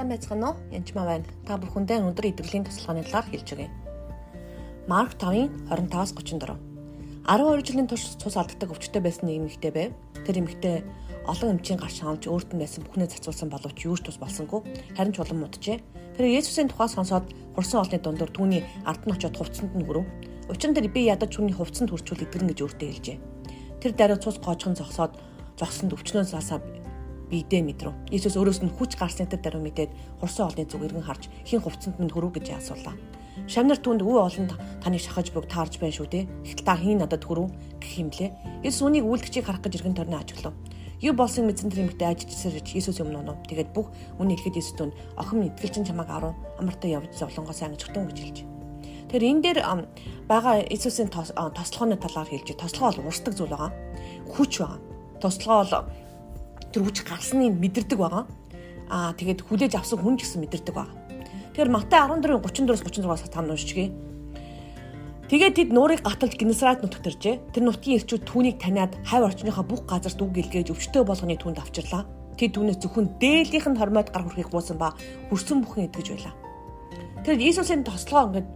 Сайн байцгаана уу? Янчмаа байна. Та бүхэндээ өнөөдөр идэвхлийн тусалгааны талаар хэлж өгье. Марк 5-ын 25-аас 34. 12 жилийн турш цус алддаг өвчтөй байсан нэг эмэгтэй байв. Тэр эмэгтэй олон эмчийн гарч хаалж өөртөө байсан бүхнээ зацуулсан боловч юу ч тус болсонгүй. Харин ч улам муджээ. Тэр Есүсийн тухай сонсоод хурсан олны дундуур түүний ард нь очиод хувцсанд нь хүрв. Учир нь тэр би ядаж түүний хувцсанд хүрчүүл идэрнэ гэж өөртөө хэлжээ. Тэр даруй цус гоожхон зогсоод зогсонд өвчнөөс асаа бидээ мэдрв. Иесус өөрөөс нь хүч гарсныг тэр даруй мэдээд хурсан олны зүг эргэн харж хин хувцсанд минь хөрөв гэж асуулаа. Шамнар түнд үе олон таныг шахаж буг таарж байна шүү дээ. Гэтэл та хийн надад хөрөв гэх юм лээ. Иесус үнийг үйлдэгчийг харах гэж эргэн тойрны ажиглав. Юу болсон мэдсэн тэр эмэгтэй ажилласаар Иесус өмнө нөө. Тэгээд бүх үний ихэд Иесус түнд охин идгэлчин чамааг аруу амартай явж зовлонгоо сайн гэж гэж хэлж. Тэр энэ дээр байгаа Иесусийн тослогооны талаар хэлж. Тослогоо бол урсдаг зүйл байгаа. Хүч байгаа. Тослогоо бол тэр хүч гарсныг мэдэрдэг байгаа. Аа тэгээд хүлээж авсан хүн ч гэсэн мэдэрдэг байгаа. Тэгэхээр Матай 14:34-с 36-аас тань уншчихъя. Тэгээд тэд нуурыг гаталж Генесарет нутагт иржээ. Тэр нутгийн ирчүүд түүнийг таниад хавь орчныхаа бүх газарт үг гэлгээж өвчтөе болгоны түнд авчирлаа. Тэд түүнээс зөвхөн дээлийнх нь хормойд гар хүрхийг гуусан ба хүрсэн бүхэн итгэж байлаа. Тэр Иесусийн тослогоо ингээд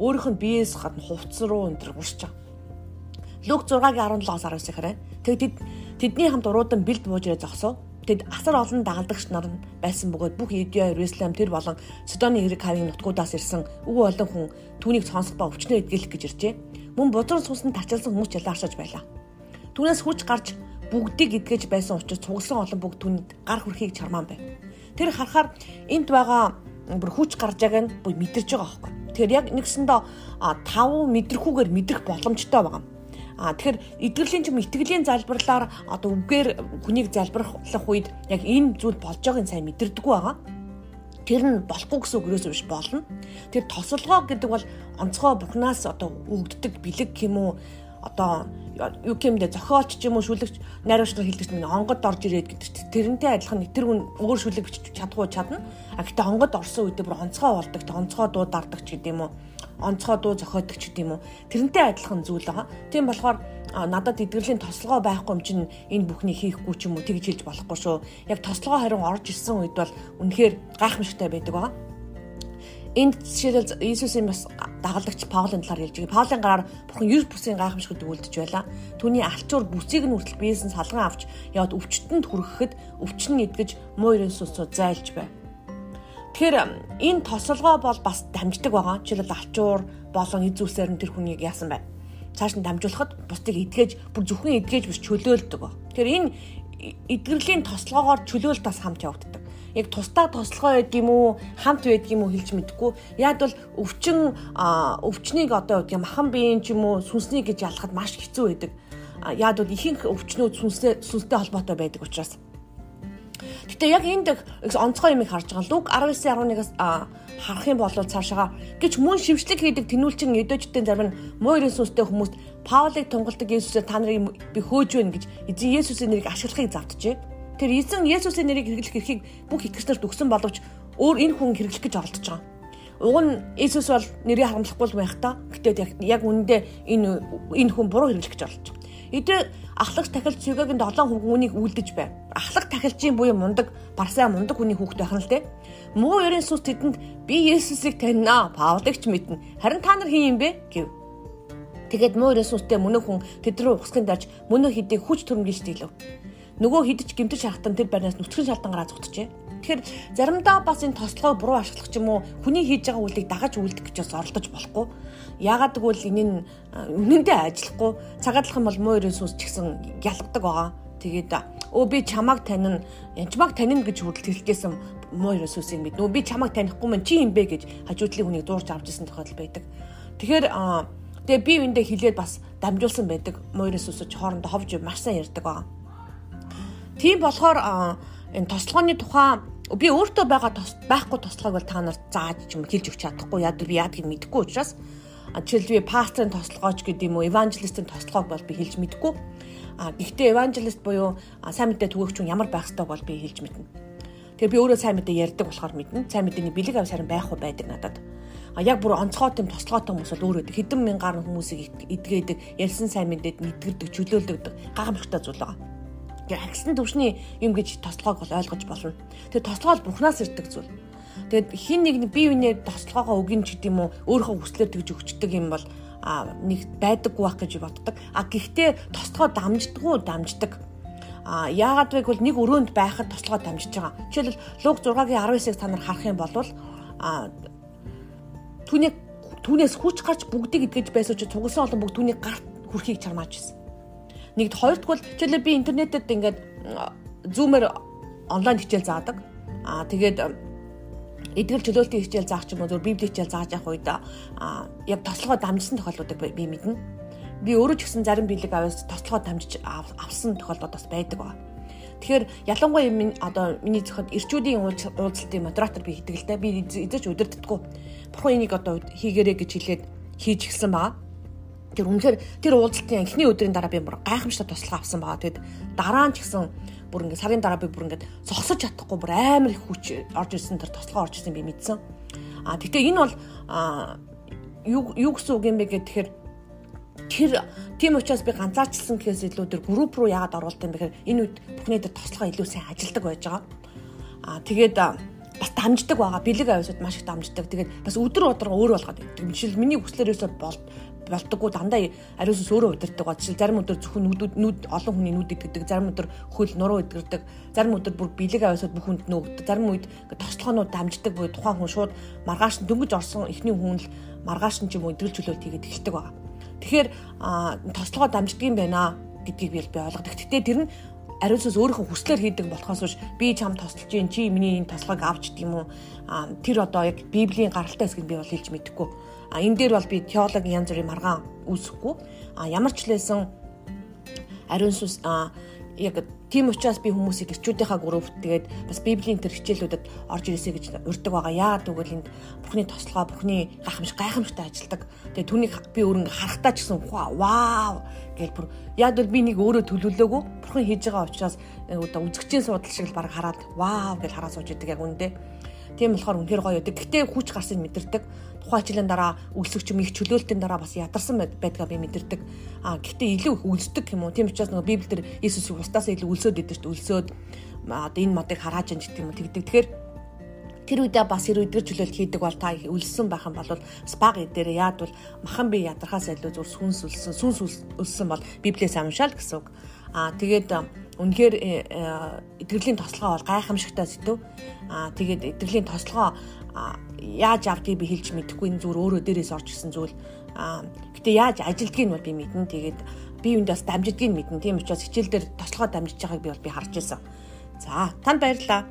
өөрийнх нь биеэс гадна хувцс руу энэ төр урсч байгаа. Луг 6-гийн 17-аас 19 хараа. Тэгээд тэдний хамт уруудан бэлд буужрээ зогсов. Тэд асар олон дагалдагч нар байсан бөгөөд бүх Юдея, Иерусалим тэр болон Содоны хэрэг хавийн нутгуудаас ирсэн өвөө олон хүн түүнийг сонсох ба өвчнөө эдгэлэх гэж иржээ. Мөн бузар суусан тарчилсан хүмүүс ч ялааршиж байлаа. Түүнээс хүч гарч бүгдийг эдгэж байсан учраас цугласан олон бүгд түүнд гар хүрхийг чармаан байв. Тэр харахаар энд байгаа бүр хүч гарч байгааг нь буй мэдэрч байгаа байхгүй. Тэгэхээр яг нэгсэндээ 5 мэдрэхүүгээр мэдрэх боломжтой байгаа. А тэгэхээр эдгэрлийн юм итгэлийн залбирлаар одоо үгээр хүнийг залбирлах үед яг энэ зүйл болж байгааг сайн мэдэрдэггүй байгаа. Тэр нь болохгүй гэсэн үг юусоо биш болно. Тэр тосолгоо гэдэг бол онцгой бурхнаас одоо өгддөг бэлэг юм уу одоо юу гэмдэ зохиолч ч юм уу шүлэгч найруулагч нар хэлдэг чинь онгод орж ирээд гэдэг тэрнтэй адилхан тэр хүн өөр шүлэг бичиж чадахгүй чадна. А гэтээ онгод орсон үедээ бүр онцгой болдог, онцгой дуу дардаг ч гэдэм үү онцгой дуу зохиодог ч гэдэм үү. Тэрнтэй адилхан зүйл байгаа. Тийм болохоор надад эдгэрлийн тослогоо байхгүй юм чинь энэ бүхнийг хийхгүй ч юм уу тэгж хэлж болохгүй шүү. Яг тослогоо харин орж ирсэн үед бол үнэхээр гайхамшигтай байдаг байгаа. Энд жишээлбэл Иесусийн бас дагалдагч Паулын талаар хэлж байгаа. Паулын гараар бурхан 9% гайхамшигт үлдэж байла. Түүний алчуур бүсийг нь хүртэл биеэс нь салган авч яваад өвчтөнд хүрэхэд өвчин нь идгэж муу ерөнсөөсөө зайлж байв. Тэгэхээр энэ тосолгоо бол бас дамждаг байгаа. Жишээлбэл алчуур болон эзүүлсээр нь тэр хүнийг яасан бай. Цааш нь дамжуулахад бусдыг эдгэж бүр зөвхөн эдгэж биш чөлөөлдөг. Тэгэхээр энэ эдгэрлийн тослогоогоор чөлөөлт бас хамт явагддаг. Яг тусдаа тослогоо байд юм уу, хамт байд юм уу хэлж мэдэхгүй. Яг бол өвчин өвчнийг одоо гэх юм махан биеийн ч юм уу сүнснийг гэж ялахад маш хэцүү байдаг. Яг бол ихэнх өвчнүүд сүнстэй сүнстэй холбоотой байдаг учраас Гэтэ яг энд онцгой юм харж байгаа. Луг 19:11-аас харах юм бол цаашаа гэж мөн шившлэг хийдэг тэнүүлчин эдөөжтэй зарим нь муу ерэн сүнстэй хүмүүст Паулыг тунгалдаг Есүсээр та нарыг би хөөж байна гэж эзэн Есүсийн нэрийг ашиглахыг завджээ. Тэр эзэн Есүсийн нэрийг хэрэглэх эрхийг бүх итгэгчнэрт өгсөн боловч өөр энэ хүн хэрэглэх гэж оролдож байгаа. Уг нь Есүс бол нэрийг харамлахгүй байх та. Гэтэ яг үнэндээ энэ энэ хүн буруу хэрэглэх гэж оролдож. Эдгээр ахлагч тахилч Сюгагийн 7 хүн үүнийг үлдэж байв. Ахлах тахилчийн буюу мундаг, парсаа мундаг хүний хүүхэд байх нь л дээ. Муу ерэн сүс тэдэнд би Есүсийг таньнаа, Паулыгч мэднэ. Харин та нар хин юм бэ гэв. Тэгээд муу ерэн сүстэй мөнө хүн тэд рүү ухсгын дарж мөнө хэдийг хүч төрмгийж дийлв. Нөгөө хідэж гимтэж харахтан тэр байрнаас нүцгэн шалдангараа зүгтжээ. Тэгэхээр заримдаа бас энэ тослогоо буруу ашиглах ч юм уу хүний хийж байгаа үйлийг дагаж үлдэх гэж бас оролдож болохгүй. Яагаад гэвэл энэ нь үнэндээ ажиллахгүй цагаадлах юм бол муу ерэн сүнс ч гэсэн ялгадаг байгаа. Тэгээд өө би чамааг танина, янчмааг танина гэж хүртэл хэлжсэн муу ерэн сүнсийг мэд. Нөө би чамааг танихгүй мэн чи юм бэ гэж хажуудлын хүнийг дуурж авч ирсэн тохиолдол байдаг. Тэгэхээр тэгээ би эндээ хилээд бас дамжуулсан байдаг. Муу ерэн сүнсөж хоорондоо ховж маш сайн ярьдаг байгаа. Тийм болохоор энэ тослогооны тухай би өөртөө байгаа байхгүй тослогоог бол та нарт зааж юм хэлж өгч чадахгүй. Яа би яадгийг мэдэхгүй учраас жишээл би пасторын тослогооч гэдэг юм уу евангелистийн тослогоог бол би хэлж мэдэхгүй. А гэхдээ евангелист буюу сайн мэдээ түгээгч хүн ямар байх ёстойг бол би хэлж мэднэ. Тэгээ би өөрөө сайн мэдээ ярьдаг болохоор мэднэ. Сайн мэдээний бэлэг авс харин байх уу байдаг надад. А яг бүр онцгой тийм тослогоотой хүмүүс бол өөрөө хэдэн мянган хүмүүсийг эдгээдэг ярьсан сайн мэдээд нэгдгэрдэг чөлөөлдөг гайхамшигтай зүйл байгаа агсан төвшний юм гэж тослогоог бол ойлгож болно. Тэгээ тослогоо бол бурхнаас ирдэг зүйл. Тэгээд хин нэг бие биенээ тослогоогоо өгин ч гэдэм үү өөрийнхөө хүслээр тэгж өгчдөг юм бол а нэг байдаггүй байх гэж боддог. А гэхдээ тослогоо дамждаггүй дамждаг. А яагаад вэ гэвэл нэг өрөөнд байхад тослогоо дамжиж байгаа. Жишээлбэл Луг 6-гийн 19-ыг та нар харах юм бол а түүний түүнээс хүч гарч бүгдийг идгэж байсан ч цугласан олон бүгд түүний гарт хүрхийг чармааж байсан. Нэгд хоёрдугаар жишээлбэл би интернетэд ингээд зүүмээр онлайн хичээл заадаг. Аа тэгээд эдгэл чөлөөлтийн хичээл заах ч юм уу зөв библи хичээл зааж явах үед аа яг тослогоо дамжсан тохиолдлуудыг би мэднэ. Би өөрөө ч гэсэн зарим биелэг аваас тослогоо дамжиж авсан тохиолдлууд бас байдаг ба. Тэгэхээр ялангуяа минь одоо миний зөвхөн ирчүүдийн уулзалтын модератор би дээ. Би эзэж удирддаггүй. Бурхан энийг одоо хийгэрэй гэж хэлээд хийж гисэн байгаа. Тэр үнэхээр тэр уулзалтын эхний өдрийн дараа би бүр гайхамшигтай туслага авсан байгаа. Тэгэд дараа нь ч гэсэн бүр ингээд сарын дараа би бүр ингээд зогсож чадахгүй бүр амар их хүч орж ирсэн тэр туслага орж ирсэн би мэдсэн. А тэгтээ энэ бол юу юу гэсэн үг юм бэ гэхээр тэр тийм учраас би ганцаарчилсан гэхээс илүү тэр групп руу яагаад оруулт юм бэ гэхээр энэ үед бүхний дээр тослогоо илүү сайн ажилдаг байж байгаа. А тэгээд бас дамждаг байгаа. Бэлэг ависууд маш их дамждаг. Тэгээд бас өдөр өдөр өөр болгоод. Жишээл миний хүслээр өсөд бол болдоггүй дандаа ариус ус өөрөө удирддаг ба жишээ зарим өдөр зөвхөн нүдүүд нүд олон хүний нүд идэгдэг зарим өдөр хөл нуруу идэгдэг зарим өдөр бүр бэлэг аваасууд бүх хүнд нөгдөг зарим үед тослогоонууд дамждаг буюу тухайн хүн шууд маргааш дөнгөж орсон эхний хүн л маргааш нь ч юм уу идэвхтэй чөлөөлт хийгээд эхэлдэг байгаа тэгэхээр тослогоо дамждаг юм байна гэдгийг би ойлгодог. Гэтэ тэр нь ариусаас өөрийнхөө хүслээр хийдэг болохоос биш. Би чам тослож जैन чи миний энэ тослогыг авч гэдэг юм уу тэр одоо яг библийн гаралтай хэсгийг би бол хэлж мэдэхгүй. А энэ дээр бол би теологийн янз бүрийн маргаан үүсэхгүй. А ямар ч лээсэн ариун сүнс яг тийм учраас би хүмүүсийг ирчүүдийнхаа группт тэгээд бас библийн тэр хичээлүүдэд орж ирээсэй гэж урьдаг байгаа. Яагаад гэвэл энд Бурхны тослогоо Бурхны гайхамш гайхамштай ажилдаг. Тэгээд түүнийг би өөр ингээ харахтаа ч гэсэн вау гэж бүр яг л би нэг өөрөө төлөвлөөгүй Бурхан хийж байгаа учраас одоо үзэгчийн судал шиг л баг хараад вау гэж хараа сууж идэг яг үндэ. Тийм болохоор үнэхээр гоё байдаг. Гэтэ хүч гарсыг мэдэрдэг тухайн хичээлийн дараа үлсэгч юм их чөлөөлтийн дараа бас ядарсан байдгаа би мэдэрдэг. А гэхдээ илүү их үлсдэг юм уу? Тийм учраас нөгөө Библиэлд Иесус устаас илүү үлсөөд идэв шүү дээ. Үлсөөд одоо энэ модыг харааж ин гэдэг юм тэгдэг. Тэгэхээр тэр үедээ бас хэрэг өдөр чөлөөлт хийдэг бол та үлссэн байх юм бол спаг дээр яад бол махан би ядрахаас илүү зүр сүнс үлссэн сүнс үлссэн бол библиэс амшаал гэсэн үг. Аа тэгээд үнэхээр итгэрлийн тослогоо бол гайхамшигтай сэдв. Аа тэгээд итгэрлийн тослогоо яаж авдгийг би хэлж мэдэхгүй энэ зүгээр өөрөө дээрээс орж исэн зүйл. Аа гэтээ яаж ажилдгийг нь би мэднэ. Тэгээд би үүнд бас дамжидгийг мэднэ. Тийм учраас хичээл дээр тослогоо дамжиж байгааг би бол би харж байсан. За танд баярлалаа.